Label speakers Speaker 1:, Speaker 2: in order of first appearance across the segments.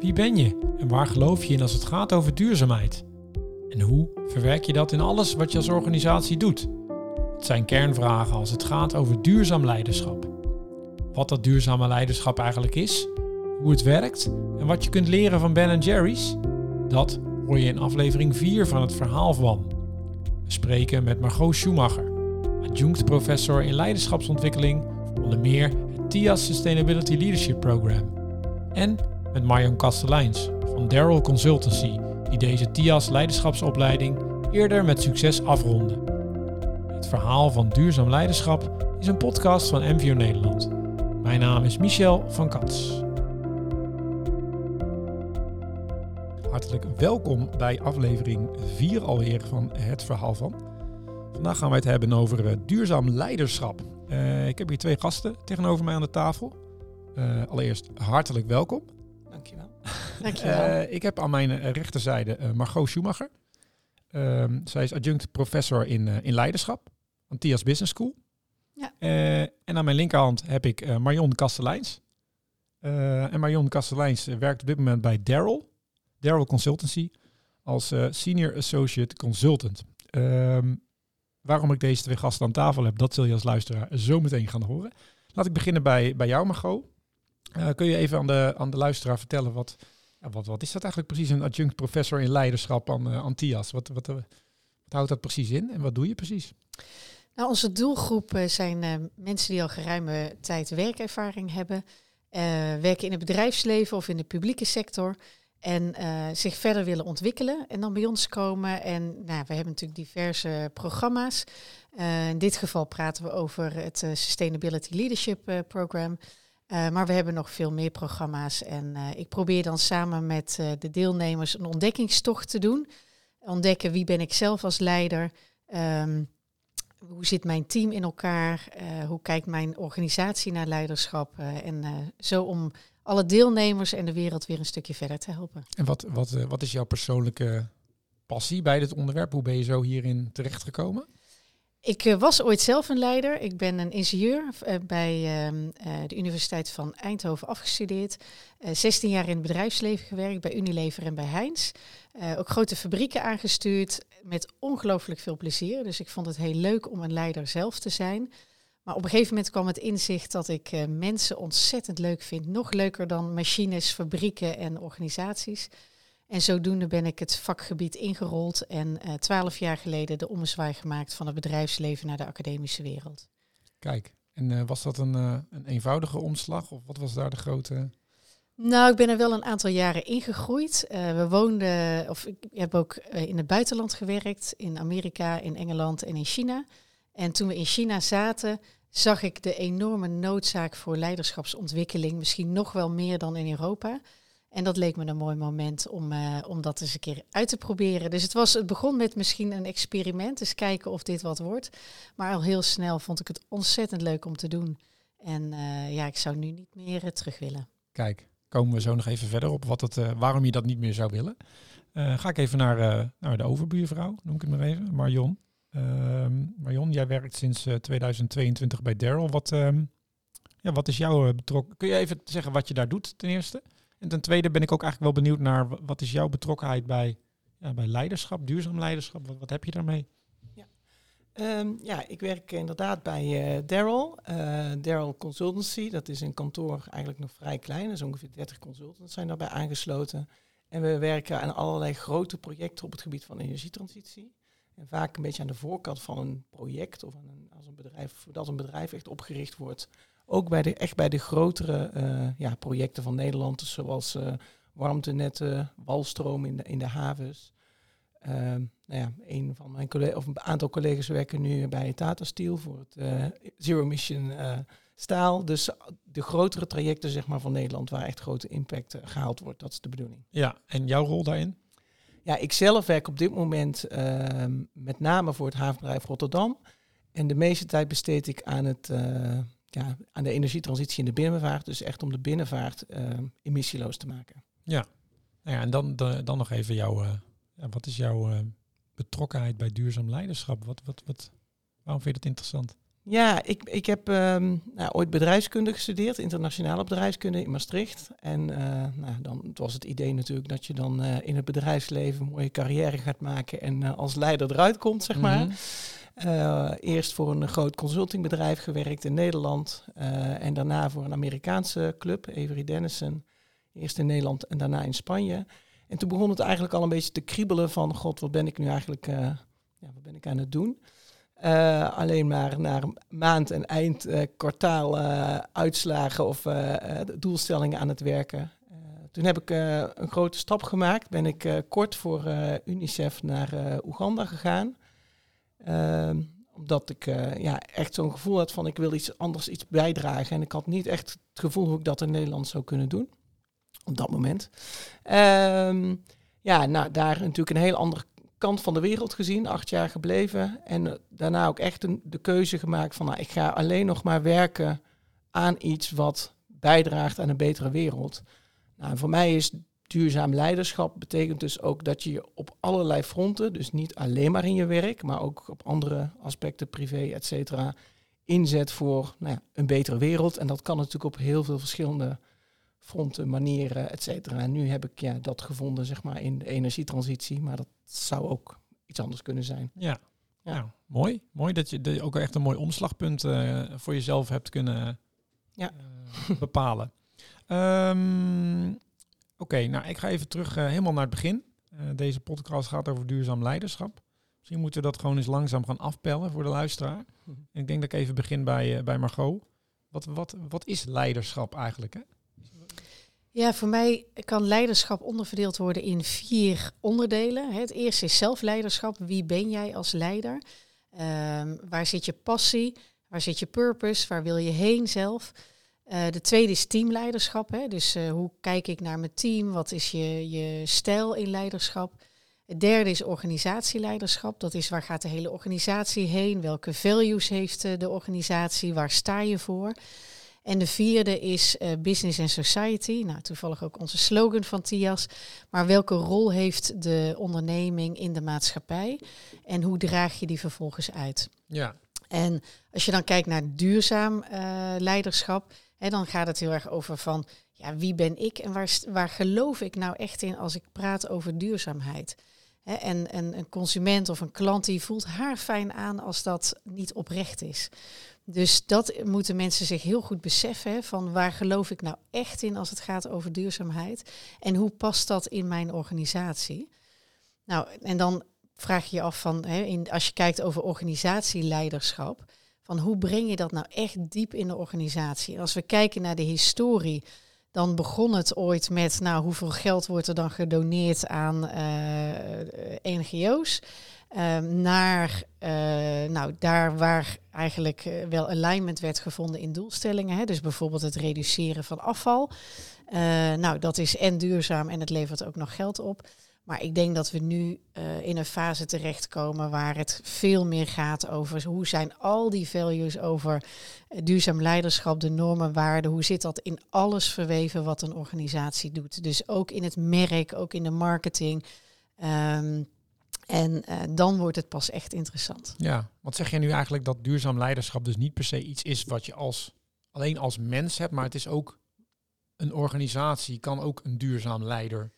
Speaker 1: Wie ben je en waar geloof je in als het gaat over duurzaamheid? En hoe verwerk je dat in alles wat je als organisatie doet? Het zijn kernvragen als het gaat over duurzaam leiderschap. Wat dat duurzame leiderschap eigenlijk is, hoe het werkt en wat je kunt leren van Ben Jerry's, dat hoor je in aflevering 4 van het verhaal van. We spreken met Margot Schumacher, adjunct professor in leiderschapsontwikkeling onder meer het TIAS Sustainability Leadership Program. En met Marion Kasteleins van Daryl Consultancy, die deze TIAS leiderschapsopleiding eerder met succes afronde. Het verhaal van duurzaam leiderschap is een podcast van MVO Nederland. Mijn naam is Michel van Kats. Hartelijk welkom bij aflevering 4 alweer van Het Verhaal van. Vandaag gaan wij het hebben over uh, duurzaam leiderschap. Uh, ik heb hier twee gasten tegenover mij aan de tafel. Uh, allereerst hartelijk welkom.
Speaker 2: Dankjewel.
Speaker 1: Dankjewel. ik heb aan mijn rechterzijde Margot Schumacher. Ehm, zij is adjunct professor in, in leiderschap aan TIAS Business School. Ja. en aan mijn linkerhand heb ik Marion Kasteleins. en Marion Kasteleins werkt op dit moment bij Daryl. Daryl Consultancy als Senior Associate Consultant. Um, waarom ik deze twee gasten aan tafel heb, dat zul je als luisteraar zo meteen gaan horen. Laat ik beginnen bij, bij jou, Margot. Uh, kun je even aan de, aan de luisteraar vertellen wat, wat, wat is dat eigenlijk precies, een adjunct professor in leiderschap aan, uh, TIAS? Wat, wat, wat houdt dat precies in en wat doe je precies?
Speaker 2: Nou, onze doelgroep zijn mensen die al geruime tijd werkervaring hebben, werken in het bedrijfsleven of in de publieke sector en zich verder willen ontwikkelen en dan bij ons komen. En nou, we hebben natuurlijk diverse programma's. In dit geval praten we over het Sustainability Leadership Program. Maar we hebben nog veel meer programma's. En ik probeer dan samen met de deelnemers een ontdekkingstocht te doen. Ontdekken wie ben ik zelf als leider. Um, hoe zit mijn team in elkaar? hoe kijkt mijn organisatie naar leiderschap? en zo om alle deelnemers en de wereld weer een stukje verder te helpen.
Speaker 1: En wat, wat, eh, wat is jouw persoonlijke passie bij dit onderwerp? Hoe ben je zo hierin terechtgekomen?
Speaker 2: Ik uh, was ooit zelf een leider. Ik ben een ingenieur uh, bij uh, de Universiteit van Eindhoven afgestudeerd. 16 jaar in het bedrijfsleven gewerkt, bij Unilever en bij Heinz. ook grote fabrieken aangestuurd met ongelooflijk veel plezier. Dus ik vond het heel leuk om een leider zelf te zijn. Maar op een gegeven moment kwam het inzicht dat ik mensen ontzettend leuk vind. Nog leuker dan machines, fabrieken en organisaties. En zodoende ben ik het vakgebied ingerold en uh, twaalf jaar geleden de ommezwaai gemaakt van het bedrijfsleven naar de academische wereld.
Speaker 1: Kijk, en uh, was dat een, een eenvoudige omslag of wat was daar de grote...
Speaker 2: Nou, ik ben er wel een aantal jaren ingegroeid. we woonden, of ik heb ook in het buitenland gewerkt, in Amerika, in Engeland en in China. En toen we in China zaten, zag ik de enorme noodzaak voor leiderschapsontwikkeling, misschien nog wel meer dan in Europa. En dat leek me een mooi moment om, uh, om dat eens een keer uit te proberen. Dus het, was, het begon met misschien een experiment, eens kijken of dit wat wordt. Maar al heel snel vond ik het ontzettend leuk om te doen. En uh, ja, ik zou nu niet meer uh, terug willen.
Speaker 1: Kijk, komen we zo nog even verder op wat het, waarom je dat niet meer zou willen. ga ik even naar, naar de overbuurvrouw, noem ik het maar even, Marion. Uh, Marion, jij werkt sinds 2022 eh, bij Daryl. Wat, uh, ja, wat is jouw eh, betrokken? Kun je even zeggen wat je daar doet ten eerste? En ten tweede ben ik ook eigenlijk wel benieuwd naar wat is jouw betrokkenheid bij, ja, bij leiderschap, duurzaam leiderschap? Wat, wat heb je daarmee?
Speaker 3: Ja, um, ja ik werk inderdaad bij uh, Daryl. Daryl Consultancy, dat is een kantoor eigenlijk nog vrij klein. Zijn ongeveer 30 consultants zijn daarbij aangesloten. En we werken aan allerlei grote projecten op het gebied van energietransitie. En vaak een beetje aan de voorkant van een project of een, als een bedrijf, voordat een bedrijf echt opgericht wordt. Ook bij de, echt bij de grotere uh, ja, projecten van Nederland, dus zoals uh, warmtenetten, walstroom in de, in de havens. Uh, nou ja, een van mijn collega's, of een aantal collega's werken nu bij Tata Steel voor het uh, Zero Emission staal. Dus de grotere trajecten zeg maar, van Nederland waar echt grote impact gehaald wordt, dat is de bedoeling.
Speaker 1: Ja, en jouw rol daarin?
Speaker 3: Ja, ik zelf werk op dit moment uh, met name voor het havenbedrijf Rotterdam. En de meeste tijd besteed ik aan, het, ja, aan de energietransitie in de binnenvaart. Dus echt om de binnenvaart uh, emissieloos te maken.
Speaker 1: Ja, nou ja en dan, de, dan nog even jouw, ja, wat is jouw betrokkenheid bij duurzaam leiderschap? Wat, wat, wat, waarom vind je dat interessant?
Speaker 3: Ja, ik, ik heb ehm, nou, ooit bedrijfskunde gestudeerd, internationale bedrijfskunde in Maastricht. En uh, nou, dan was het idee natuurlijk dat je dan in het bedrijfsleven een mooie carrière gaat maken en als leider eruit komt, zeg maar. Mm -hmm. Eerst voor een groot consultingbedrijf gewerkt in Nederland en daarna voor een Amerikaanse club, Avery Dennison. Eerst in Nederland en daarna in Spanje. En toen begon het eigenlijk al een beetje te kriebelen van, god, wat ben ik nu eigenlijk, ja, wat ben ik aan het doen? Alleen maar naar maand- en eind kwartaal uh, uitslagen of doelstellingen aan het werken. toen heb ik een grote stap gemaakt. Ben ik kort voor UNICEF naar Oeganda gegaan. Ehm, omdat ik ja, echt zo'n gevoel had van ik wil iets anders iets bijdragen. En ik had niet echt het gevoel hoe ik dat in Nederland zou kunnen doen. Op dat moment. Ehm, ja, nou, daar natuurlijk een heel andere kant van de wereld gezien, acht jaar gebleven. En uh, daarna ook echt een, de keuze gemaakt van, nou, ik ga alleen nog maar werken aan iets wat bijdraagt aan een betere wereld. Nou, voor mij is duurzaam leiderschap betekent dus ook dat je je op allerlei fronten, dus niet alleen maar in je werk, maar ook op andere aspecten, privé, et cetera, inzet voor nou ja, een betere wereld. En dat kan natuurlijk op heel veel verschillende fronten, manieren, et cetera. En nu heb ik ja, dat gevonden zeg maar, in de energietransitie, maar dat zou ook iets anders kunnen zijn.
Speaker 1: Ja, ja. Nou, mooi. Mooi dat je, dat je ook echt een mooi omslagpunt uh, voor jezelf hebt kunnen
Speaker 3: ja.
Speaker 1: uh, bepalen. Um, Oké, okay, nou ik ga even terug uh, helemaal naar het begin. deze podcast gaat over duurzaam leiderschap. Misschien moeten we dat gewoon eens langzaam gaan afpellen voor de luisteraar. En ik denk dat ik even begin bij, bij Margot. Wat, wat, wat is leiderschap eigenlijk? Hè?
Speaker 2: Ja, voor mij kan leiderschap onderverdeeld worden in vier onderdelen. Het eerste is zelfleiderschap. Wie ben jij als leider? Um, waar zit je passie? Waar zit je purpose? Waar wil je heen zelf? Uh, de tweede is teamleiderschap. Hè? Dus uh, hoe kijk ik naar mijn team? Wat is je, je stijl in leiderschap? Het derde is organisatieleiderschap. Dat is waar gaat de hele organisatie heen? Welke values heeft uh, de organisatie? Waar sta je voor? En de vierde is Business and Society. Nou, toevallig ook onze slogan van TIAS. Maar welke rol heeft de onderneming in de maatschappij? En hoe draag je die vervolgens uit?
Speaker 1: Ja.
Speaker 2: En als je dan kijkt naar duurzaam leiderschap, hè, dan gaat het heel erg over van ja, wie ben ik en waar, waar geloof ik nou echt in als ik praat over duurzaamheid? En, en een consument of een klant die voelt haar fijn aan als dat niet oprecht is. Dus dat moeten mensen zich heel goed beseffen. Van waar geloof ik nou echt in als het gaat over duurzaamheid? En hoe past dat in mijn organisatie? Nou, en dan vraag je je af van, in, als je kijkt over organisatieleiderschap, van hoe breng je dat nou echt diep in de organisatie? Als we kijken naar de historie, dan begon het ooit met, nou, hoeveel geld wordt er dan gedoneerd aan uh, NGO's? Um, naar uh, nou, daar waar eigenlijk uh, wel alignment werd gevonden in doelstellingen. Hè? Dus bijvoorbeeld het reduceren van afval. Nou, dat is en duurzaam en het levert ook nog geld op. Maar ik denk dat we nu in een fase terechtkomen waar het veel meer gaat over hoe zijn al die values over duurzaam leiderschap, de normen, waarden, hoe zit dat in alles verweven wat een organisatie doet. Dus ook in het merk, ook in de marketing. Um, en uh, dan wordt het pas echt interessant.
Speaker 1: Ja, wat zeg je nu eigenlijk dat duurzaam leiderschap dus niet per se iets is wat je als alleen als mens hebt, maar het is ook een organisatie kan ook een duurzaam leider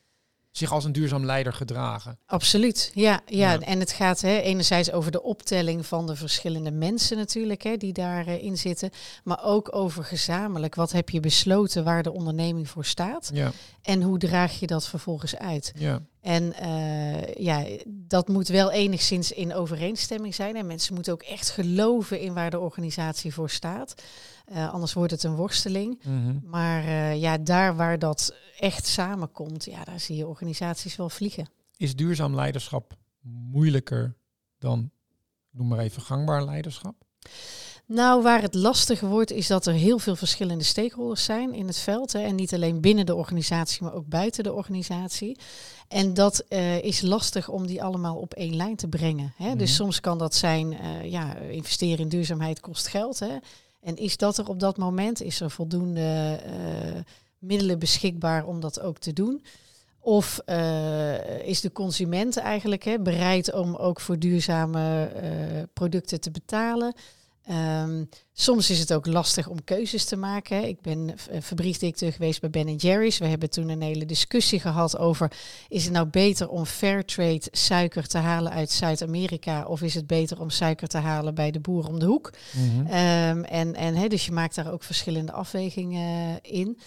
Speaker 1: zich als een duurzaam leider gedragen.
Speaker 2: Absoluut, ja. ja. ja. En het gaat hè, enerzijds over de optelling van de verschillende mensen natuurlijk, hè, die daarin uh, zitten. Maar ook over gezamenlijk, wat heb je besloten waar de onderneming voor staat?
Speaker 1: Ja.
Speaker 2: En hoe draag je dat vervolgens uit?
Speaker 1: Ja.
Speaker 2: En uh, ja, dat moet wel enigszins in overeenstemming zijn. En mensen moeten ook echt geloven in waar de organisatie voor staat. Uh, anders wordt het een worsteling.
Speaker 1: Mm -hmm.
Speaker 2: Maar uh, ja, daar waar dat echt samenkomt, ja, daar zie je organisaties wel vliegen.
Speaker 1: Is duurzaam leiderschap moeilijker dan, noem maar even, gangbaar leiderschap?
Speaker 2: Nou, waar het lastig wordt, is dat er heel veel verschillende stakeholders zijn in het veld. Hè. En niet alleen binnen de organisatie, maar ook buiten de organisatie. En dat uh, is lastig om die allemaal op één lijn te brengen. Hè. Mm -hmm. Dus soms kan dat zijn, uh, ja, investeren in duurzaamheid kost geld. Hè. En is dat er op dat moment? Is er voldoende uh, middelen beschikbaar om dat ook te doen? Of uh, is de consument eigenlijk hè, bereid om ook voor duurzame uh, producten te betalen? Ehm, soms is het ook lastig om keuzes te maken. Ik ben uh, fabrieksdirecteur geweest bij Ben Jerry's. We hebben toen een hele discussie gehad over... is het nou beter om fairtrade suiker te halen uit Zuid-Amerika... of is het beter om suiker te halen bij de boer om de hoek?
Speaker 1: Mhm.
Speaker 2: Ehm, en en dus je maakt daar ook verschillende afwegingen eh, in.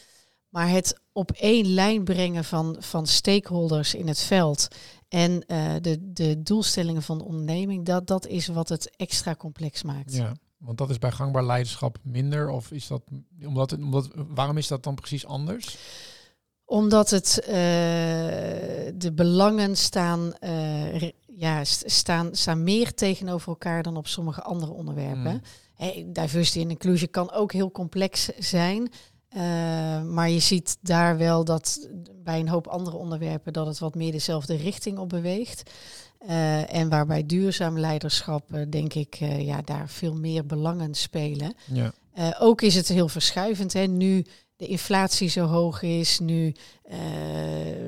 Speaker 2: Maar het op één lijn brengen van, van stakeholders in het veld en eh, de, de doelstellingen van de onderneming, dat, dat is wat het extra complex maakt.
Speaker 1: Ja, want dat is bij gangbaar leiderschap minder. Of is dat omdat het, omdat, waarom is dat dan precies anders?
Speaker 2: Omdat het eh, de belangen staan, eh, ja, st- staan, staan meer tegenover elkaar dan op sommige andere onderwerpen.
Speaker 1: Mm.
Speaker 2: Hey, diversity en inclusion kan ook heel complex zijn. eh, maar je ziet daar wel dat bij een hoop andere onderwerpen dat het wat meer dezelfde richting op beweegt. Eh, en waarbij duurzaam leiderschap, eh, denk ik, eh, ja, daar veel meer belangen spelen.
Speaker 1: Ja.
Speaker 2: Ook is het heel verschuivend. Hè? Nu de inflatie zo hoog is, nu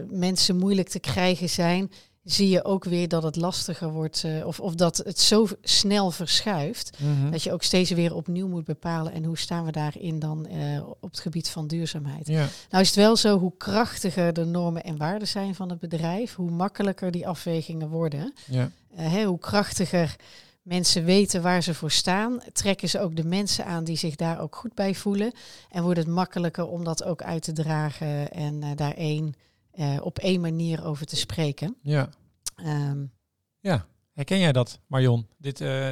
Speaker 2: mensen moeilijk te krijgen zijn, zie je ook weer dat het lastiger wordt. eh, of, of dat het zo snel verschuift.
Speaker 1: Mhm.
Speaker 2: Dat je ook steeds weer opnieuw moet bepalen. En hoe staan we daarin dan eh, op het gebied van duurzaamheid?
Speaker 1: Ja.
Speaker 2: Nou is het wel zo, hoe krachtiger de normen en waarden zijn van het bedrijf, hoe makkelijker die afwegingen worden.
Speaker 1: Ja.
Speaker 2: Eh, hè, hoe krachtiger mensen weten waar ze voor staan, trekken ze ook de mensen aan die zich daar ook goed bij voelen. En wordt het makkelijker om dat ook uit te dragen en daar één, eh, op één manier over te spreken.
Speaker 1: ja.
Speaker 2: Ehm,
Speaker 1: Ja, herken jij dat, Marion? Dit, eh,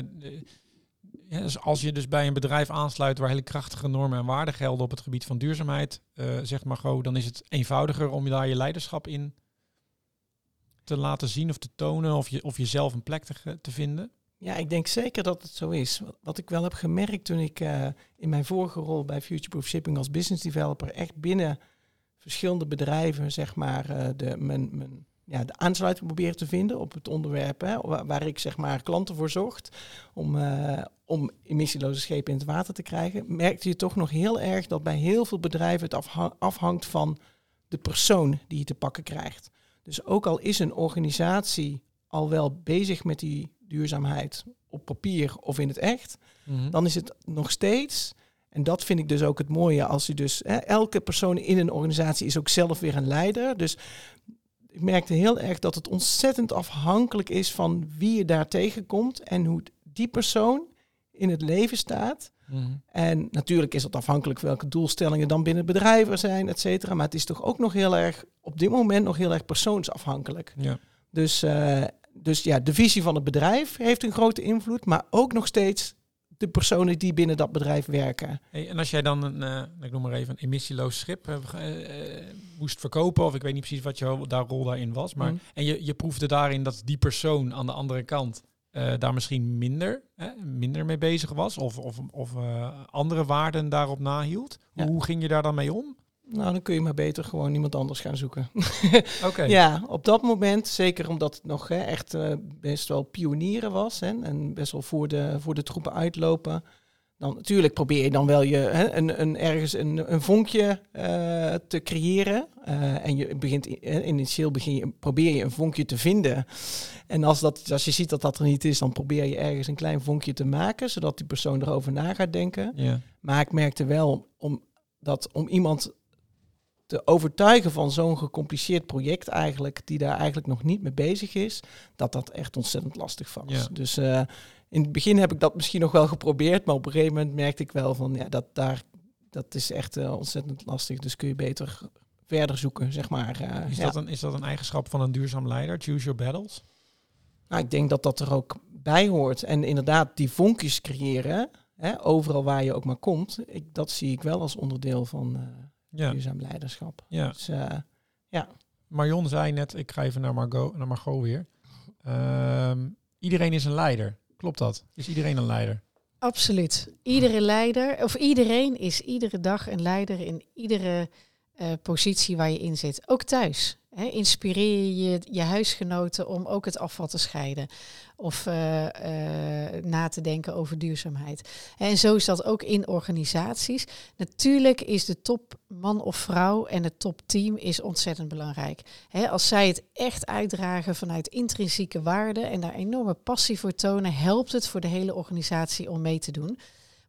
Speaker 1: ja, dus als je dus bij een bedrijf aansluit waar hele krachtige normen en waarden gelden op het gebied van duurzaamheid, eh, zegt Margot, dan is het eenvoudiger om je daar je leiderschap in te laten zien of te tonen of, je, of jezelf een plek te, te vinden.
Speaker 3: Ja, ik denk zeker dat het zo is. Wat- ik wel heb gemerkt toen ik eh, in mijn vorige rol bij Futureproof Shipping als business developer echt binnen verschillende bedrijven, zeg maar, eh, de, mijn, mijn, ja, de aansluiting probeerde te vinden op het onderwerp hè, waar, waar ik zeg maar klanten voor zocht om, eh, om emissieloze schepen in het water te krijgen, merkte je toch nog heel erg dat bij heel veel bedrijven het afha- afhangt van de persoon die je te pakken krijgt. Dus ook al is een organisatie al wel bezig met die duurzaamheid op papier of in het echt, dan is het nog steeds, en dat vind ik dus ook het mooie, als je dus, hè, elke persoon in een organisatie is ook zelf weer een leider. Dus ik merkte heel erg dat het ontzettend afhankelijk is van wie je daar tegenkomt en hoe die persoon in het leven staat.
Speaker 1: Mhm.
Speaker 3: En natuurlijk is het afhankelijk welke doelstellingen dan binnen er zijn, et cetera. Maar het is toch ook nog heel erg, op dit moment nog heel erg persoonsafhankelijk.
Speaker 1: Ja.
Speaker 3: Dus, eh, dus ja, de visie van het bedrijf heeft een grote invloed, maar ook nog steeds de personen die binnen dat bedrijf werken.
Speaker 1: Hey, en als jij dan een, eh, ik noem maar even, een emissieloos schip eh, eh, moest verkopen, of ik weet niet precies wat jouw daar rol daarin was, maar
Speaker 3: Mm.
Speaker 1: en je, je proefde daarin dat die persoon aan de andere kant daar misschien minder, minder mee bezig was, of, of, of andere waarden daarop nahield.
Speaker 3: Ja.
Speaker 1: Hoe ging je daar dan mee om?
Speaker 3: Nou, dan kun je maar beter gewoon iemand anders gaan zoeken.
Speaker 1: Oké.
Speaker 3: Ja, op dat moment, zeker omdat het nog hè, echt eh, best wel pionieren was hè, en best wel voor de, voor de troepen uitlopen. Dan natuurlijk probeer je dan wel je, hè, een, een, ergens een, een vonkje eh, te creëren. Eh, en je begint in- initieel begin je, probeer je een vonkje te vinden. En als, dat, als je ziet dat dat er niet is, dan probeer je ergens een klein vonkje te maken, zodat die persoon erover na gaat denken.
Speaker 1: Ja.
Speaker 3: Maar ik merkte wel om, dat om iemand te overtuigen van zo'n gecompliceerd project eigenlijk, die daar eigenlijk nog niet mee bezig is, dat dat echt ontzettend lastig.
Speaker 1: Ja.
Speaker 3: Dus eh, in het begin heb ik dat misschien nog wel geprobeerd, maar op een gegeven moment merkte ik wel van, ja, dat daar, dat is echt eh, ontzettend lastig. Dus kun je beter verder zoeken, zeg maar. eh,
Speaker 1: Is,
Speaker 3: ja.
Speaker 1: dat een, is dat een eigenschap van een duurzaam leider? Choose your battles?
Speaker 3: Nou, ik denk dat dat er ook bij hoort. En inderdaad, die vonkjes creëren, hè, overal waar je ook maar komt, ik, dat zie ik wel als onderdeel van
Speaker 1: Ja.
Speaker 3: duurzaam leiderschap.
Speaker 1: ja.
Speaker 3: Dus, eh,
Speaker 1: Marion zei net, ik ga even naar Margot, naar Margot weer. Ehm, iedereen is een leider. Klopt dat? Is iedereen een leider?
Speaker 2: Absoluut. Iedere leider, of iedereen is iedere dag een leider in iedere eh, positie waar je in zit. Ook thuis. Inspireer je je huisgenoten om ook het afval te scheiden. Of eh, eh, na te denken over duurzaamheid. En zo is dat ook in organisaties. Natuurlijk is de top man of vrouw en het topteam is ontzettend belangrijk. Als zij het echt uitdragen vanuit intrinsieke waarden en daar enorme passie voor tonen, helpt het voor de hele organisatie om mee te doen.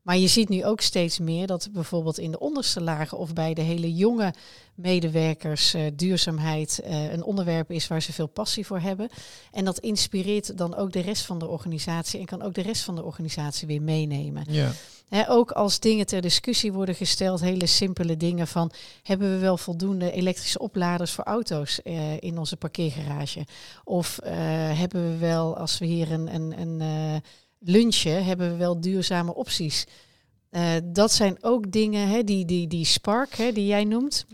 Speaker 2: Maar je ziet nu ook steeds meer dat bijvoorbeeld in de onderste lagen of bij de hele jonge medewerkers uh, duurzaamheid uh, een onderwerp is waar ze veel passie voor hebben. En dat inspireert dan ook de rest van de organisatie en kan ook de rest van de organisatie weer meenemen.
Speaker 1: Ja.
Speaker 2: He, ook als dingen ter discussie worden gesteld, hele simpele dingen van hebben we wel voldoende elektrische opladers voor auto's uh, in onze parkeergarage? Of hebben we wel, als we hier een, een, een lunchen, hebben we wel duurzame opties. Uh, dat zijn ook dingen, hè, die, die, die spark hè, die jij noemt,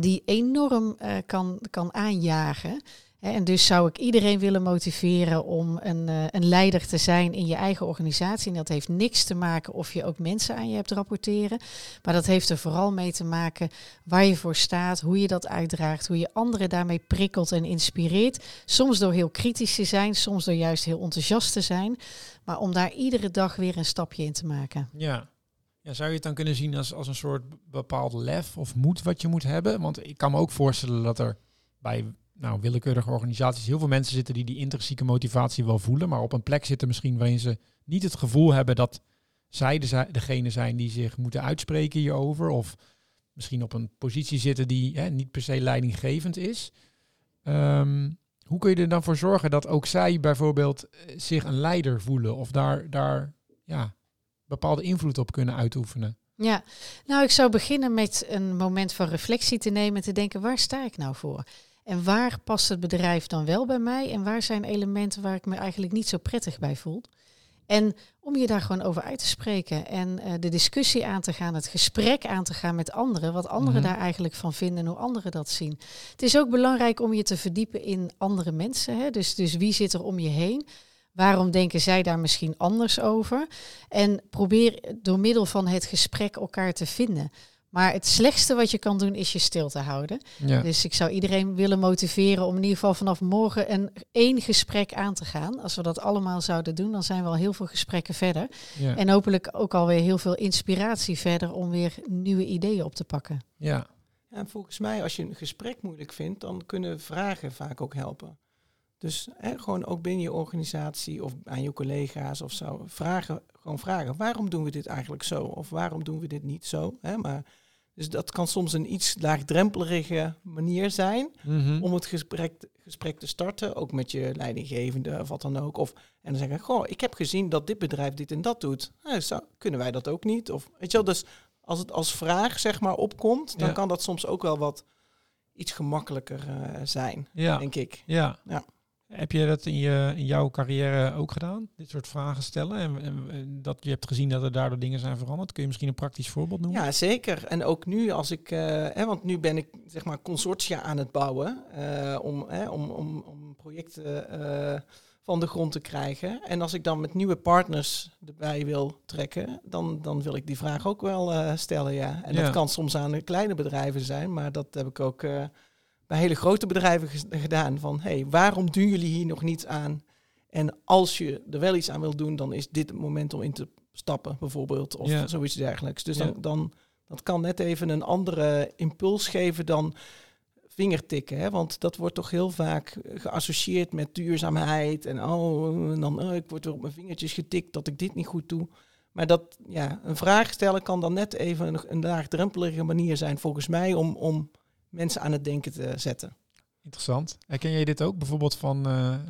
Speaker 2: die enorm uh, kan, kan aanjagen. En dus zou ik iedereen willen motiveren om een, uh, een leider te zijn in je eigen organisatie. En dat heeft niks te maken of je ook mensen aan je hebt rapporteren. Maar dat heeft er vooral mee te maken waar je voor staat, hoe je dat uitdraagt, hoe je anderen daarmee prikkelt en inspireert. Soms door heel kritisch te zijn, soms door juist heel enthousiast te zijn. Maar om daar iedere dag weer een stapje in te maken.
Speaker 1: Ja. Ja, zou je het dan kunnen zien als, als een soort bepaald lef of moed wat je moet hebben? Want ik kan me ook voorstellen dat er bij nou, willekeurige organisaties heel veel mensen zitten die die intrinsieke motivatie wel voelen, maar op een plek zitten misschien waarin ze niet het gevoel hebben dat zij de, degene zijn die zich moeten uitspreken hierover, of misschien op een positie zitten die hè, niet per se leidinggevend is. Um, hoe kun je er dan voor zorgen dat ook zij bijvoorbeeld eh, zich een leider voelen of daar, daar ja, bepaalde invloed op kunnen uitoefenen?
Speaker 2: Ja, nou ik zou beginnen met een moment van reflectie te nemen en te denken, waar sta ik nou voor? En waar past het bedrijf dan wel bij mij? En waar zijn elementen waar ik me eigenlijk niet zo prettig bij voel? En om je daar gewoon over uit te spreken en uh, de discussie aan te gaan, het gesprek aan te gaan met anderen, wat anderen
Speaker 1: Mhm.
Speaker 2: daar eigenlijk van vinden en hoe anderen dat zien. Het is ook belangrijk om je te verdiepen in andere mensen. Hè? Dus, dus wie zit er om je heen? Waarom denken zij daar misschien anders over? En probeer door middel van het gesprek elkaar te vinden. Maar het slechtste wat je kan doen is je stil te houden.
Speaker 1: Ja.
Speaker 2: Dus ik zou iedereen willen motiveren om in ieder geval vanaf morgen een één gesprek aan te gaan. Als we dat allemaal zouden doen, dan zijn we al heel veel gesprekken verder.
Speaker 1: ja.
Speaker 2: En hopelijk ook alweer heel veel inspiratie verder om weer nieuwe ideeën op te pakken.
Speaker 1: ja.
Speaker 3: Ja, en volgens mij, als je een gesprek moeilijk vindt, dan kunnen vragen vaak ook helpen. Dus hè, gewoon ook binnen je organisatie of aan je collega's of zo, vragen, gewoon vragen. Waarom doen we dit eigenlijk zo? Of waarom doen we dit niet zo? Hè, maar, dus dat kan soms een iets laagdrempelige manier zijn
Speaker 1: Mhm.
Speaker 3: om het gesprek, gesprek te starten, ook met je leidinggevende of wat dan ook. Of, en dan zeggen, goh, ik heb gezien dat dit bedrijf dit en dat doet. Nou, zou, kunnen wij dat ook niet? Of, weet je wel, dus als het als vraag zeg maar opkomt, dan
Speaker 1: Ja.
Speaker 3: kan dat soms ook wel wat iets gemakkelijker eh, zijn,
Speaker 1: ja.
Speaker 3: denk ik.
Speaker 1: Ja.
Speaker 3: Ja.
Speaker 1: Heb je dat in, je, in jouw carrière ook gedaan? Dit soort vragen stellen? En, en, en dat je hebt gezien dat er daardoor dingen zijn veranderd? Kun je misschien een praktisch voorbeeld noemen?
Speaker 3: Ja, zeker. En ook nu als ik, eh, hè, want nu ben ik zeg maar consortia aan het bouwen eh, om, hè, om, om, om projecten eh, van de grond te krijgen. En als ik dan met nieuwe partners erbij wil trekken, dan, dan wil ik die vraag ook wel stellen, ja. En
Speaker 1: Ja.
Speaker 3: dat kan soms aan de kleine bedrijven zijn, maar dat heb ik ook bij hele grote bedrijven gedaan. Van, hey, waarom doen jullie hier nog niets aan? En als je er wel iets aan wil doen, dan is dit het moment om in te stappen, bijvoorbeeld. Of
Speaker 1: Ja.
Speaker 3: zoiets dergelijks. Dus
Speaker 1: Ja.
Speaker 3: dan, dan dat kan net even een andere impuls geven dan vingertikken. Hè? Want dat wordt toch heel vaak geassocieerd met duurzaamheid. En oh, en dan oh, ik word weer op mijn vingertjes getikt dat ik dit niet goed doe. Maar dat, ja, een vraag stellen kan dan net even een, een laagdrempelige manier zijn, volgens mij, om, om mensen aan het denken te zetten.
Speaker 1: Interessant. Herken jij dit ook bijvoorbeeld van... eh, eh,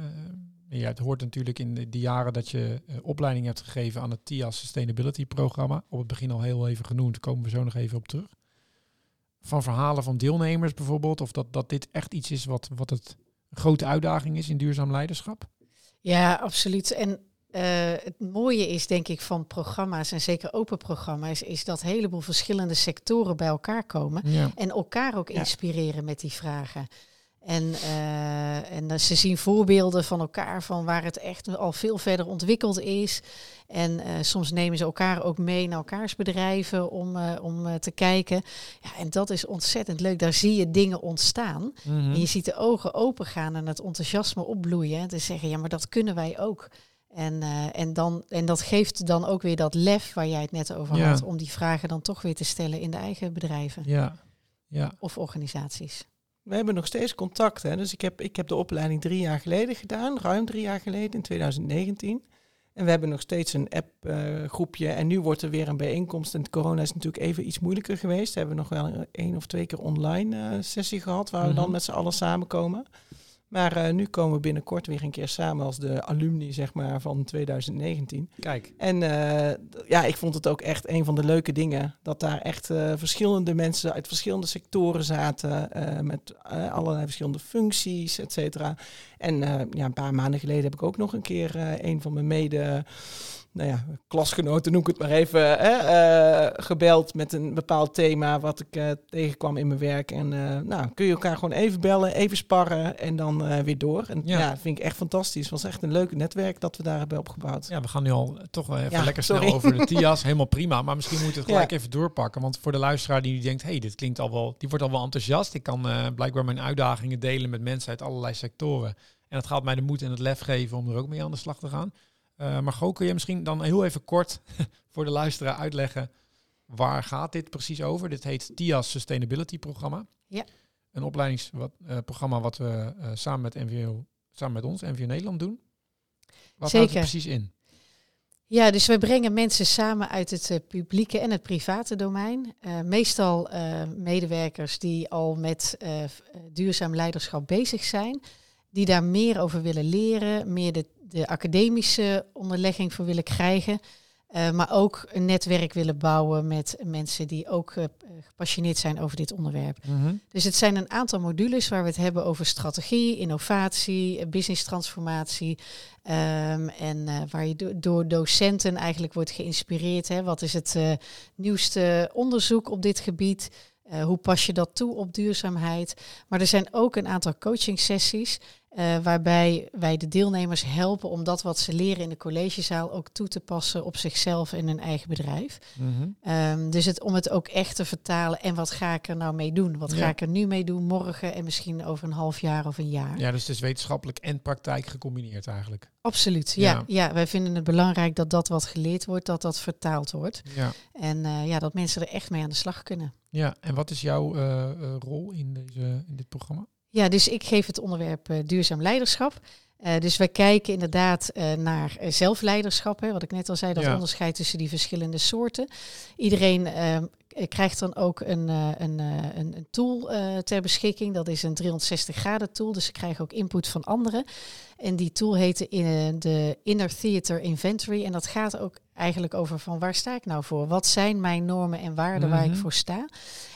Speaker 1: ja, het hoort natuurlijk in de, die jaren dat je eh, opleiding hebt gegeven aan het TIA Sustainability programma. Op het begin al heel even genoemd, daar komen we zo nog even op terug. Van verhalen van deelnemers bijvoorbeeld, of dat, dat dit echt iets is wat, wat het een grote uitdaging is in duurzaam leiderschap.
Speaker 2: Ja, absoluut. En eh, het mooie is, denk ik, van programma's en zeker open programma's, is dat een heleboel verschillende sectoren bij elkaar komen
Speaker 1: Ja.
Speaker 2: en elkaar ook
Speaker 3: Ja.
Speaker 2: inspireren met die vragen. En, uh, en ze zien voorbeelden van elkaar van waar het echt al veel verder ontwikkeld is. En uh, soms nemen ze elkaar ook mee naar elkaars bedrijven om, uh, om te kijken. Ja, en dat is ontzettend leuk. Daar zie je dingen ontstaan. Mm -hmm. En je ziet de ogen open gaan en het enthousiasme opbloeien. En te zeggen, ja, maar dat kunnen wij ook. En, en, dan, en dat geeft dan ook weer dat lef waar jij het net over
Speaker 1: Ja.
Speaker 2: had, om die vragen dan toch weer te stellen in de eigen bedrijven
Speaker 1: Ja, ja.
Speaker 2: of organisaties.
Speaker 3: We hebben nog steeds contact. Hè? Dus ik heb, ik heb de opleiding drie jaar geleden gedaan, ruim drie jaar geleden, in 2019. En we hebben nog steeds een appgroepje. en nu wordt er weer een bijeenkomst. En corona is natuurlijk even iets moeilijker geweest. We hebben nog wel een één of twee keer online eh, sessie gehad, waar we dan
Speaker 1: Mhm.
Speaker 3: met z'n allen samenkomen. Maar eh, nu komen we binnenkort weer een keer samen als de alumni zeg maar, van 2019.
Speaker 1: Kijk.
Speaker 3: En eh, ja, ik vond het ook echt een van de leuke dingen. Dat daar echt eh, verschillende mensen uit verschillende sectoren zaten. met allerlei verschillende functies, et cetera. En ja, een paar maanden geleden heb ik ook nog een keer een van mijn mede... Nou ja, klasgenoten noem ik het maar even, hè, eh, gebeld met een bepaald thema wat ik eh, tegenkwam in mijn werk. En eh, nou, kun je elkaar gewoon even bellen, even sparren en dan weer door. En
Speaker 1: Ja.
Speaker 3: ja. dat vind ik echt fantastisch. Het was echt een leuk netwerk dat we daar hebben opgebouwd.
Speaker 1: Ja, we gaan nu al toch wel even
Speaker 3: Ja,
Speaker 1: lekker
Speaker 3: sorry.
Speaker 1: snel over de TIA's. Helemaal prima. Maar misschien moeten we het
Speaker 3: Ja.
Speaker 1: gelijk even doorpakken. Want voor de luisteraar die nu denkt, hey, dit klinkt al wel, die wordt al wel enthousiast. Ik kan blijkbaar mijn uitdagingen delen met mensen uit allerlei sectoren. En het gaat mij de moed en het lef geven om er ook mee aan de slag te gaan. Eh maar Go, kun je misschien dan heel even kort voor de luisteraar uitleggen waar gaat dit precies over? Dit heet TIA's Sustainability Programma.
Speaker 2: Ja.
Speaker 1: Een opleidingsprogramma wat we eh, samen met NVO, samen met ons, NVO Nederland doen. Wat houdt het
Speaker 2: Zeker.
Speaker 1: precies in?
Speaker 2: Ja, dus we brengen mensen samen uit het eh, publieke en het private domein. Eh, meestal eh, medewerkers die al met eh, eh, duurzaam leiderschap bezig zijn, die daar meer over willen leren, meer de, de academische onderlegging voor willen krijgen. eh, maar ook een netwerk willen bouwen met mensen die ook eh, gepassioneerd zijn over dit onderwerp. Dus het zijn een aantal modules waar we het hebben over strategie, innovatie, eh, business transformatie. ehm, en waar je do- door docenten eigenlijk wordt geïnspireerd. Hè. Wat is het nieuwste onderzoek op dit gebied? Hoe pas je dat toe op duurzaamheid? Maar er zijn ook een aantal coaching sessies. Eh, waarbij wij de deelnemers helpen om dat wat ze leren in de collegezaal ook toe te passen op zichzelf en hun eigen bedrijf.
Speaker 1: Mhm.
Speaker 2: Ehm, dus het, om het ook echt te vertalen. En wat ga ik er nou mee doen? Wat
Speaker 1: Ja.
Speaker 2: ga ik er nu mee doen morgen en misschien over een half jaar of een jaar?
Speaker 1: Ja, dus het is wetenschappelijk en praktijk gecombineerd eigenlijk.
Speaker 2: Absoluut. Ja,
Speaker 1: Ja.
Speaker 2: ja. wij vinden het belangrijk dat dat wat geleerd wordt, dat dat vertaald wordt.
Speaker 1: Ja.
Speaker 2: En eh, ja, dat mensen er echt mee aan de slag kunnen.
Speaker 1: ja. En wat is jouw eh, rol in, deze, in dit programma?
Speaker 2: Ja, dus ik geef het onderwerp eh, duurzaam leiderschap. Eh, dus wij kijken inderdaad eh, naar zelfleiderschap. Hè, wat ik net al zei, dat
Speaker 1: Ja.
Speaker 2: onderscheid tussen die verschillende soorten. Iedereen ehm, eh, krijgt dan ook een, eh, een, eh, een, een tool eh, ter beschikking. Dat is een 360 graden tool. Dus ze krijgen ook input van anderen. En die tool heet de, eh, de Inner Theater Inventory. En dat gaat ook eigenlijk over van waar sta ik nou voor? Wat zijn mijn normen en waarden waar ik
Speaker 1: Mhm.
Speaker 2: voor sta?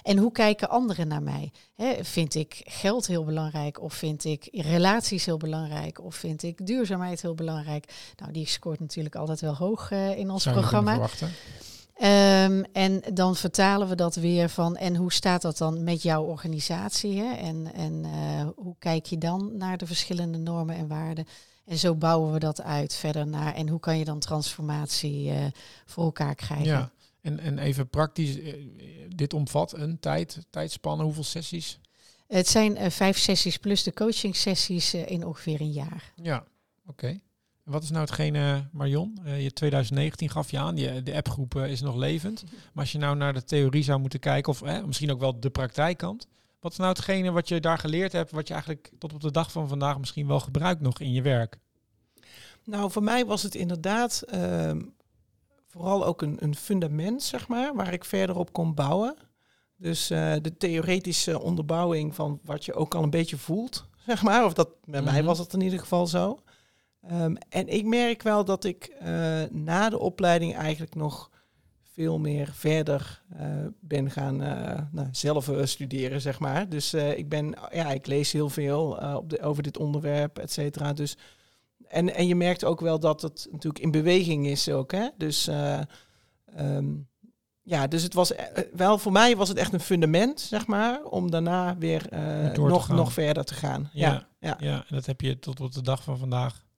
Speaker 2: En hoe kijken anderen naar mij? Vind ik geld heel belangrijk? Of vind ik relaties heel belangrijk? Of vind ik duurzaamheid heel belangrijk? Nou, die scoort natuurlijk altijd wel hoog eh, in ons
Speaker 1: Zou
Speaker 2: programma. Ehm, en dan vertalen we dat weer van, en hoe staat dat dan met jouw organisatie? Hè? En, en eh, hoe kijk je dan naar de verschillende normen en waarden? En zo bouwen we dat uit verder naar. En hoe kan je dan transformatie eh, voor elkaar krijgen?
Speaker 1: Ja. En, en even praktisch, eh, dit omvat een tijd, tijdspanne, hoeveel sessies?
Speaker 2: Het zijn vijf sessies plus de coaching sessies in ongeveer een jaar.
Speaker 1: Ja, oké. Wat is nou hetgene, Marion? eh, je 2019 gaf je aan, de appgroep eh, is nog levend. Maar als je nou naar de theorie zou moeten kijken, of eh, misschien ook wel de praktijkkant. Wat is nou hetgene wat je daar geleerd hebt, wat je eigenlijk tot op de dag van vandaag misschien wel gebruikt nog in je werk?
Speaker 3: Nou, voor mij was het inderdaad ehm, vooral ook een, een fundament, zeg maar, waar ik verder op kon bouwen. Dus eh, de theoretische onderbouwing van wat je ook al een beetje voelt, zeg maar. Of dat, bij mij
Speaker 1: Mhm.
Speaker 3: was het in ieder geval zo. Ehm, en ik merk wel dat ik eh, na de opleiding eigenlijk nog veel meer verder eh, ben gaan eh, nou, zelf studeren, zeg maar. Dus ik ben, ja, ik lees heel veel op de, over dit onderwerp, et cetera. Dus en, en je merkt ook wel dat het natuurlijk in beweging is ook. Hè? Dus eh, ehm, ja, dus het was wel voor mij was het echt een fundament, zeg maar, om daarna weer nog,
Speaker 1: gaan.
Speaker 3: nog verder te gaan.
Speaker 1: Ja.
Speaker 3: Ja, ja.
Speaker 1: Ja, en dat heb je tot op de dag van vandaag.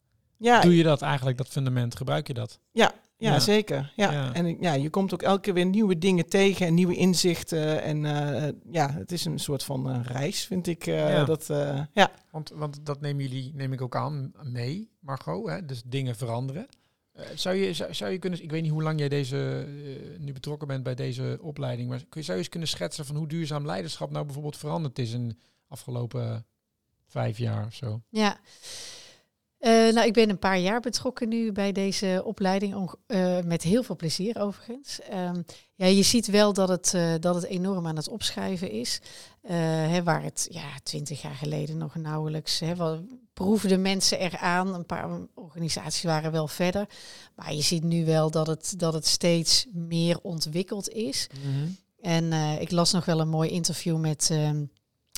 Speaker 3: Ja,
Speaker 1: Doe je dat eigenlijk, dat fundament? Gebruik je dat?
Speaker 3: ja,
Speaker 1: Ja.
Speaker 3: zeker. Ja.
Speaker 1: Ja.
Speaker 3: En ja, je komt ook elke keer weer nieuwe dingen tegen en nieuwe inzichten. En eh, ja, het is een soort van eh, reis, vind ik. eh,
Speaker 1: Ja.
Speaker 3: dat, eh, ja.
Speaker 1: Want, want dat nemen jullie, neem ik ook aan, mee, Margot. Hè? Dus dingen veranderen. Eh, zou, je, zou, zou je kunnen, ik weet niet hoe lang jij deze, eh, nu betrokken bent bij deze opleiding, maar kun je, zou je eens kunnen schetsen van hoe duurzaam leiderschap nou bijvoorbeeld veranderd is in de afgelopen vijf jaar of zo?
Speaker 2: Ja. Eh, nou, ik ben een paar jaar betrokken nu bij deze opleiding, eh, met heel veel plezier overigens. Ehm, ja, je ziet wel dat het, eh, dat het enorm aan het opschuiven is. Hè, waar het ja, twintig jaar geleden nog nauwelijks, hè, wel, proefden mensen eraan. Een paar organisaties waren wel verder. Maar je ziet nu wel dat het, dat het steeds meer ontwikkeld is. En eh, ik las nog wel een mooi interview met ehm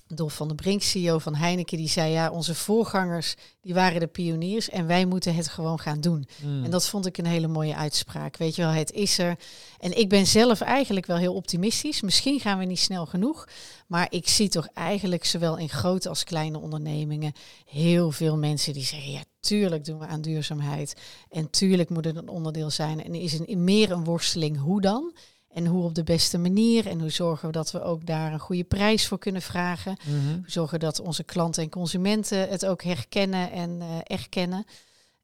Speaker 2: Dolf van der Brink, CEO van Heineken. Die zei, ja, onze voorgangers die waren de pioniers en wij moeten het gewoon gaan doen.
Speaker 1: Mm.
Speaker 2: En dat vond ik een hele mooie uitspraak. Weet je wel, het is er. En ik ben zelf eigenlijk wel heel optimistisch. Misschien gaan we niet snel genoeg. Maar ik zie toch eigenlijk zowel in grote als kleine ondernemingen heel veel mensen die zeggen, ja, tuurlijk doen we aan duurzaamheid. En tuurlijk moet het een onderdeel zijn. En is een, meer een worsteling hoe dan? En hoe op de beste manier? En hoe zorgen we dat we ook daar een goede prijs voor kunnen vragen?
Speaker 1: Mhm.
Speaker 2: Hoe zorgen dat onze klanten en consumenten het ook herkennen en eh, erkennen?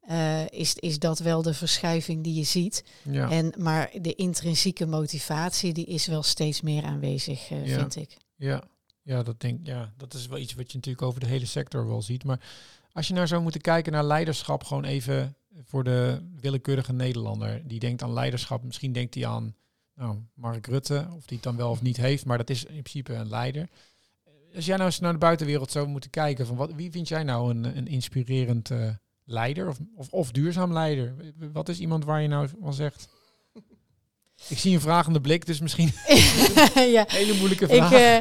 Speaker 2: Eh, is, is dat wel de verschuiving die je ziet?
Speaker 1: Ja.
Speaker 2: En, maar de intrinsieke motivatie die is wel steeds meer aanwezig, eh,
Speaker 1: Ja.
Speaker 2: vind ik.
Speaker 1: Ja, ja, dat denk ja, dat is wel iets wat je natuurlijk over de hele sector wel ziet. Maar als je nou zou moeten kijken naar leiderschap, gewoon even voor de willekeurige Nederlander die denkt aan leiderschap, misschien denkt hij aan nou, Mark Rutte, of die het dan wel of niet heeft, maar dat is in principe een leider. Als jij nou eens naar de buitenwereld zou moeten kijken, van wat, wie vind jij nou een, een inspirerend eh, leider of, of, of duurzaam leider? Wat is iemand waar je nou van zegt? Ik zie een vragende blik, dus misschien
Speaker 2: ja,
Speaker 1: een hele moeilijke
Speaker 2: ik,
Speaker 1: vraag.
Speaker 2: eh,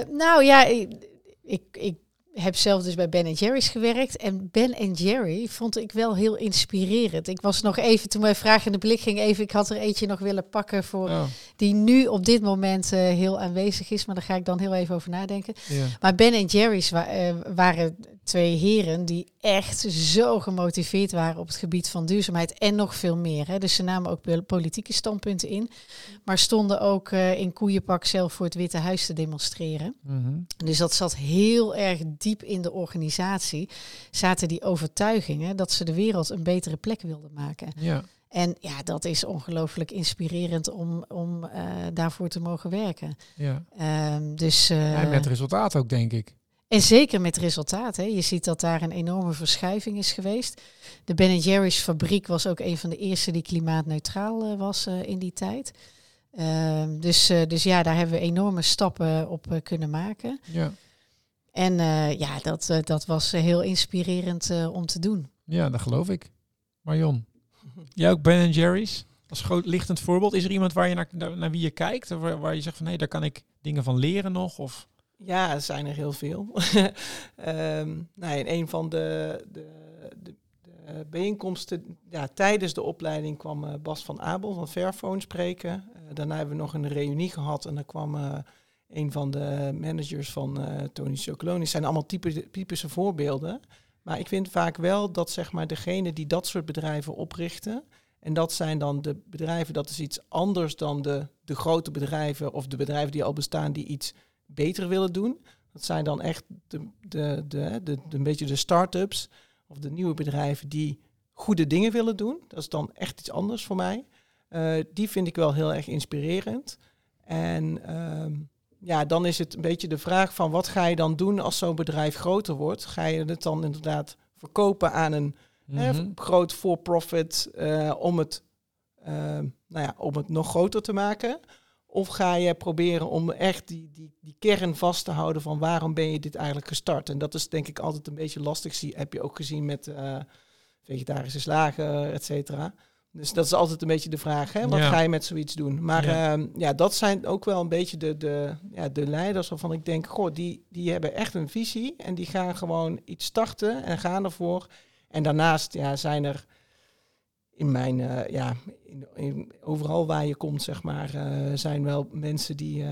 Speaker 2: eh, nou ja, ik, ik, ik heb zelf dus bij Ben Jerry's gewerkt. En Ben Jerry vond ik wel heel inspirerend. Ik was nog even, toen mijn vraag in de blik ging, even, ik had er eentje nog willen pakken voor
Speaker 1: Oh,
Speaker 2: die nu op dit moment eh, heel aanwezig is. Maar daar ga ik dan heel even over nadenken.
Speaker 1: ja.
Speaker 2: Maar Ben en Jerry's wa- eh, waren twee heren die echt zo gemotiveerd waren op het gebied van duurzaamheid en nog veel meer. Hè. Dus ze namen ook politieke standpunten in, maar stonden ook eh, in koeienpak zelf voor het Witte Huis te demonstreren.
Speaker 1: Mhm.
Speaker 2: Dus dat zat heel erg diep in de organisatie. Zaten die overtuigingen dat ze de wereld een betere plek wilden maken.
Speaker 1: Ja,
Speaker 2: En ja, dat is ongelooflijk inspirerend om, om eh, daarvoor te mogen werken.
Speaker 1: ja.
Speaker 2: Ehm, dus, eh,
Speaker 1: en met resultaat ook, denk ik.
Speaker 2: en zeker met resultaat. Hè. Je ziet dat daar een enorme verschuiving is geweest. De Ben Jerry's fabriek was ook een van de eerste die klimaatneutraal eh, was in die tijd. Ehm, dus, dus ja, daar hebben we enorme stappen op kunnen maken.
Speaker 1: Ja,
Speaker 2: En eh, ja, dat, eh, dat was eh, heel inspirerend eh, om te doen.
Speaker 1: ja dat geloof ik. Marion, jij ook Ben Jerry's? Als groot lichtend voorbeeld. Is er iemand waar je naar, naar, wie je kijkt? Of waar, waar je zegt van, hé, daar kan ik dingen van leren nog? Of,
Speaker 3: Ja, er zijn er heel veel. Ehm nou, in een van de, de, de, de bijeenkomsten ja, tijdens de opleiding kwam eh, Bas van Abel van Fairphone spreken. Daarna hebben we nog een reunie gehad en daar kwam eh, een van de managers van eh, Tony Chocoloni. Zijn allemaal typische voorbeelden. Maar ik vind vaak wel dat zeg maar, degene die dat soort bedrijven oprichten, en dat zijn dan de bedrijven, dat is iets anders dan de, de grote bedrijven of de bedrijven die al bestaan die iets beter willen doen. Dat zijn dan echt de, de, de, de, de, een beetje de start-ups of de nieuwe bedrijven die goede dingen willen doen. Dat is dan echt iets anders voor mij. Eh, die vind ik wel heel erg inspirerend. En ehm, ja, dan is het een beetje de vraag van wat ga je dan doen als zo'n bedrijf groter wordt? Ga je het dan inderdaad verkopen aan een hè,
Speaker 1: Mhm.
Speaker 3: groot for-profit eh, om, het, eh, nou ja, om het nog groter te maken? Of ga je proberen om echt die, die, die kern vast te houden van waarom ben je dit eigenlijk gestart? En dat is denk ik altijd een beetje lastig. Zie, heb je ook gezien met eh, vegetarische slagen, et cetera. Dus dat is altijd een beetje de vraag, hè? wat
Speaker 1: Ja.
Speaker 3: ga je met zoiets doen? Maar
Speaker 1: Ja.
Speaker 3: ja. ja, dat zijn ook wel een beetje de, de, ja, de leiders waarvan ik denk, goh, die, die hebben echt een visie en die gaan gewoon iets starten en gaan ervoor. En daarnaast ja, zijn er in mijn, uh, ja, in, in, overal waar je komt, zeg maar, uh, zijn wel mensen die, uh,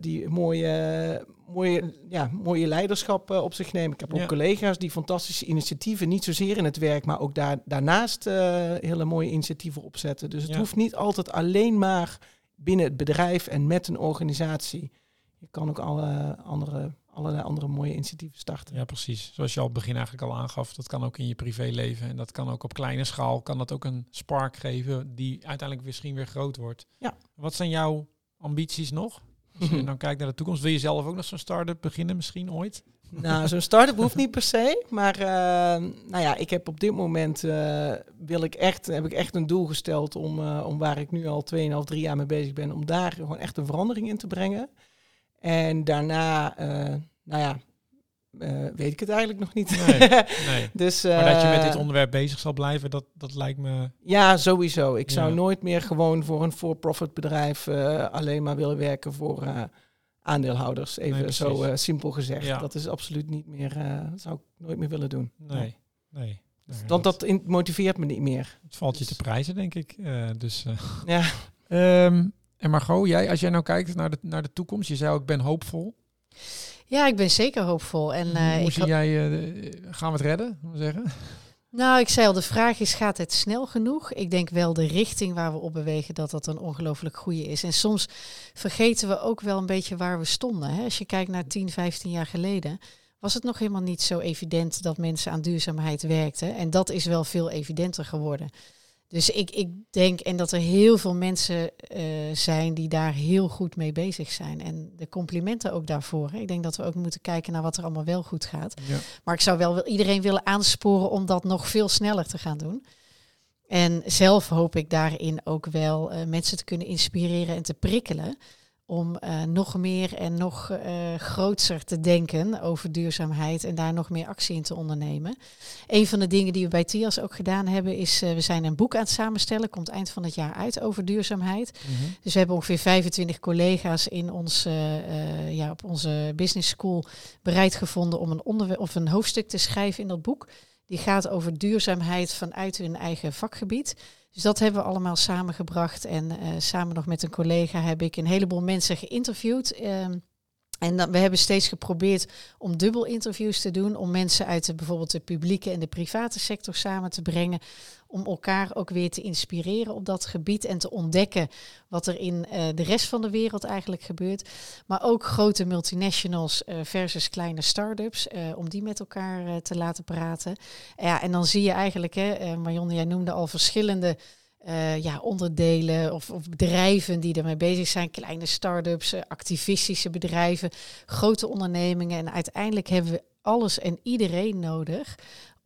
Speaker 3: die mooie, mooie, ja, mooie leiderschap op zich nemen. Ik heb ook collega's die fantastische initiatieven, niet zozeer in het werk, maar ook daar, daarnaast hele mooie initiatieven opzetten. Dus het ja. hoeft niet altijd alleen maar binnen het bedrijf en met een organisatie. Je kan ook alle andere allerlei andere mooie initiatieven starten.
Speaker 1: Ja, precies. Zoals je al het begin eigenlijk al aangaf, dat kan ook in je privéleven. En dat kan ook op kleine schaal, kan dat ook een spark geven die uiteindelijk misschien weer groot wordt.
Speaker 3: Ja.
Speaker 1: Wat zijn jouw ambities nog? Als je dan kijkt naar de toekomst, wil je zelf ook nog zo'n start-up beginnen misschien ooit?
Speaker 3: Nou, zo'n start-up hoeft niet per se. Maar uh, nou ja, ik heb op dit moment uh, wil ik echt, heb ik echt een doel gesteld om, uh, om waar ik nu al 2,5, 3 jaar mee bezig ben, om daar gewoon echt een verandering in te brengen. En daarna, nou ja, uh, weet ik het eigenlijk nog niet. Nee,
Speaker 1: nee. dus, uh, maar dat je met dit onderwerp bezig zal blijven, dat, dat lijkt me...
Speaker 3: Ja, sowieso. Ik zou nooit meer gewoon voor een for-profit bedrijf alleen maar willen werken voor aandeelhouders. Even nee, zo simpel gezegd. Ja. Dat is absoluut niet meer, dat zou ik nooit meer willen doen.
Speaker 1: Nee, nee.
Speaker 3: Want dat, dat motiveert me niet meer.
Speaker 1: Het valt je dus. te prijzen, denk ik. dus,
Speaker 3: ja.
Speaker 1: Um, en Margot, jij, als jij nou kijkt naar de, naar de toekomst, je zei ook, ik ben hoopvol.
Speaker 2: Ja, ik ben zeker hoopvol. En, uh,
Speaker 1: Hoe
Speaker 2: ik
Speaker 1: zie jij, uh, gaan we het redden, zeggen?
Speaker 2: Nou, ik zei al, de vraag is, gaat het snel genoeg? Ik denk wel de richting waar we op bewegen, dat dat een ongelooflijk goede is. En soms vergeten we ook wel een beetje waar we stonden. Hè? Als je kijkt naar 10, 15 jaar geleden, was het nog helemaal niet zo evident dat mensen aan duurzaamheid werkten. En dat is wel veel evidenter geworden. Dus ik, ik denk en dat er heel veel mensen uh, zijn die daar heel goed mee bezig zijn. En de complimenten ook daarvoor. Hè. Ik denk dat we ook moeten kijken naar wat er allemaal wel goed gaat. Ja. Maar ik zou wel iedereen willen aansporen om dat nog veel sneller te gaan doen. En zelf hoop ik daarin ook wel uh, mensen te kunnen inspireren en te prikkelen om uh, nog meer en nog uh, groter te denken over duurzaamheid en daar nog meer actie in te ondernemen. Een van de dingen die we bij TIAS ook gedaan hebben is, uh, we zijn een boek aan het samenstellen, komt eind van het jaar uit over duurzaamheid. Mm -hmm. Dus we hebben ongeveer 25 collega's in ons, ja, op onze business school bereid gevonden om een, onderwerp of een hoofdstuk te schrijven in dat boek. Die gaat over duurzaamheid vanuit hun eigen vakgebied. Dus dat hebben we allemaal samengebracht. En uh, samen nog met een collega heb ik een heleboel mensen geïnterviewd. Uh, en dan, we hebben steeds geprobeerd om dubbel interviews te doen, om mensen uit bijvoorbeeld de publieke en de private sector samen te brengen, om elkaar ook weer te inspireren op dat gebied en te ontdekken wat er in uh, de rest van de wereld eigenlijk gebeurt. Maar ook grote multinationals uh, versus kleine start-ups, uh, om die met elkaar te laten praten. Ja, en dan zie je eigenlijk, hè, Marion, jij noemde al verschillende uh, ja, onderdelen of, of, bedrijven die ermee bezig zijn. Kleine start-ups, uh, activistische bedrijven, grote ondernemingen. En uiteindelijk hebben we alles en iedereen nodig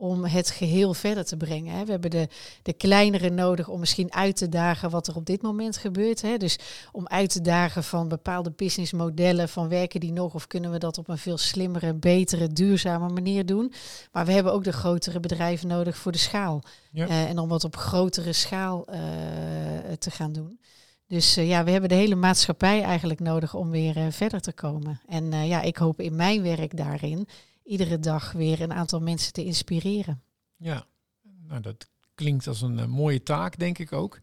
Speaker 2: om het geheel verder te brengen. Hè. We hebben de, de kleinere nodig om misschien uit te dagen wat er op dit moment gebeurt. Hè. Dus om uit te dagen van bepaalde businessmodellen, van werken die nog of kunnen we dat op een veel slimmere, betere, duurzame manier doen. Maar we hebben ook de grotere bedrijven nodig voor de schaal. Ja. Uh, en om wat op grotere schaal uh, te gaan doen. Dus uh, ja, we hebben de hele maatschappij eigenlijk nodig om weer verder te komen. En ja, ik hoop in mijn werk daarin iedere dag weer een aantal mensen te inspireren.
Speaker 1: Ja, nou, dat klinkt als een uh, mooie taak, denk ik ook.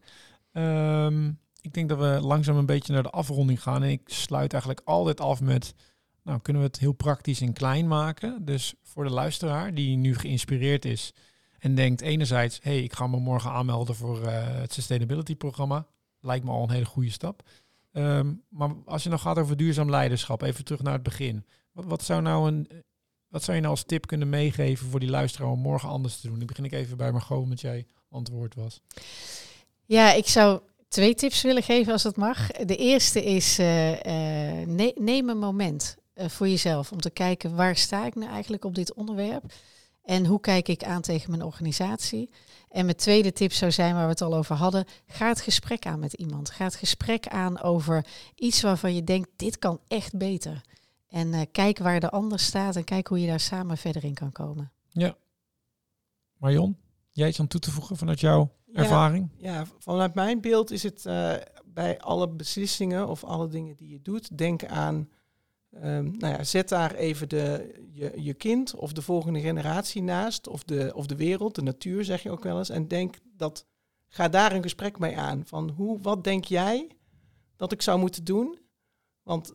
Speaker 1: Um, ik denk dat we langzaam een beetje naar de afronding gaan. Ik sluit eigenlijk altijd af met, nou kunnen we het heel praktisch en klein maken. Dus voor de luisteraar die nu geïnspireerd is en denkt enerzijds, hey, ik ga me morgen aanmelden voor uh, het sustainability programma. Lijkt me al een hele goede stap. Um, maar als je nog gaat over duurzaam leiderschap, even terug naar het begin. Wat zou nou een wat zou je nou als tip kunnen meegeven voor die luisteraar om morgen anders te doen? Dan begin ik even bij Margot, met jij antwoord was.
Speaker 2: Ja, ik zou twee tips willen geven als dat mag. De eerste is uh, ne neem een moment uh, voor jezelf om te kijken waar sta ik nou eigenlijk op dit onderwerp en hoe kijk ik aan tegen mijn organisatie. En mijn tweede tip zou zijn, waar we het al over hadden, ga het gesprek aan met iemand. Ga het gesprek aan over iets waarvan je denkt, dit kan echt beter. En uh, kijk waar de ander staat en kijk hoe je daar samen verder in kan komen.
Speaker 1: Ja. Marion, jij iets aan toe te voegen vanuit jouw ervaring?
Speaker 3: Ja, vanuit mijn beeld is het uh, bij alle beslissingen of alle dingen die je doet, denk aan, um, nou ja, zet daar even de, je, je kind of de volgende generatie naast, of de, of de wereld, de natuur zeg je ook wel eens, en denk dat ga daar een gesprek mee aan. Van hoe, wat denk jij dat ik zou moeten doen? Want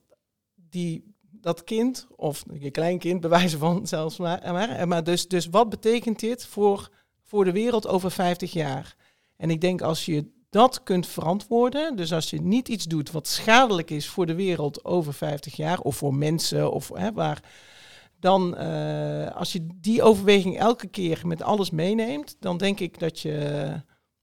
Speaker 3: die, dat kind, of je kleinkind, bij wijze van zelfs maar, maar, maar dus, dus wat betekent dit voor, voor de wereld over 50 jaar? En ik denk als je dat kunt verantwoorden, dus als je niet iets doet wat schadelijk is voor de wereld over 50 jaar, of voor mensen, of hè, waar, dan uh, als je die overweging elke keer met alles meeneemt, dan denk ik dat je,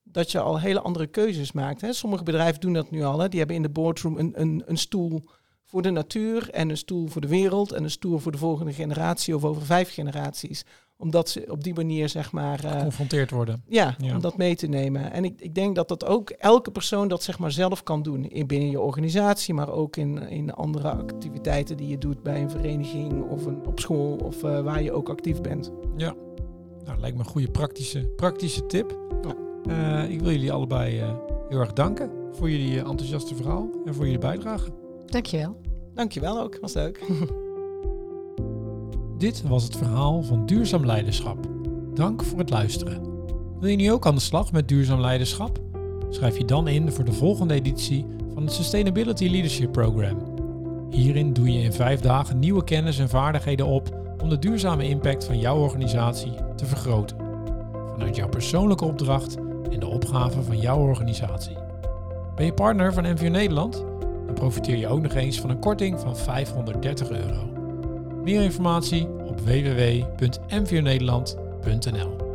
Speaker 3: dat je al hele andere keuzes maakt. Hè. Sommige bedrijven doen dat nu al. Hè. Die hebben in de boardroom een, een, een stoel voor de natuur en een stoel voor de wereld en een stoel voor de volgende generatie of over vijf generaties omdat ze op die manier, zeg maar...
Speaker 1: Uh, Geconfronteerd worden.
Speaker 3: Ja, om dat mee te nemen. En ik, ik denk dat dat ook elke persoon dat zeg maar zelf kan doen. In, binnen je organisatie, maar ook in, in andere activiteiten die je doet bij een vereniging of een, op school of uh, waar je ook actief bent.
Speaker 1: Ja, nou, lijkt me een goede praktische, praktische tip. Ja. Uh, ik wil jullie allebei heel erg danken voor jullie enthousiaste verhaal en voor jullie bijdrage.
Speaker 2: Dankjewel.
Speaker 3: Dankjewel ook, was leuk.
Speaker 1: Dit was het verhaal van duurzaam leiderschap. Dank voor het luisteren. Wil je nu ook aan de slag met duurzaam leiderschap? Schrijf je dan in voor de volgende editie van het Sustainability Leadership Program. Hierin doe je in vijf dagen nieuwe kennis en vaardigheden op om de duurzame impact van jouw organisatie te vergroten. Vanuit jouw persoonlijke opdracht en de opgave van jouw organisatie. Ben je partner van MVO Nederland? Profiteer je ook nog eens van een korting van 530 euro. Meer informatie op www.mvnederland.nl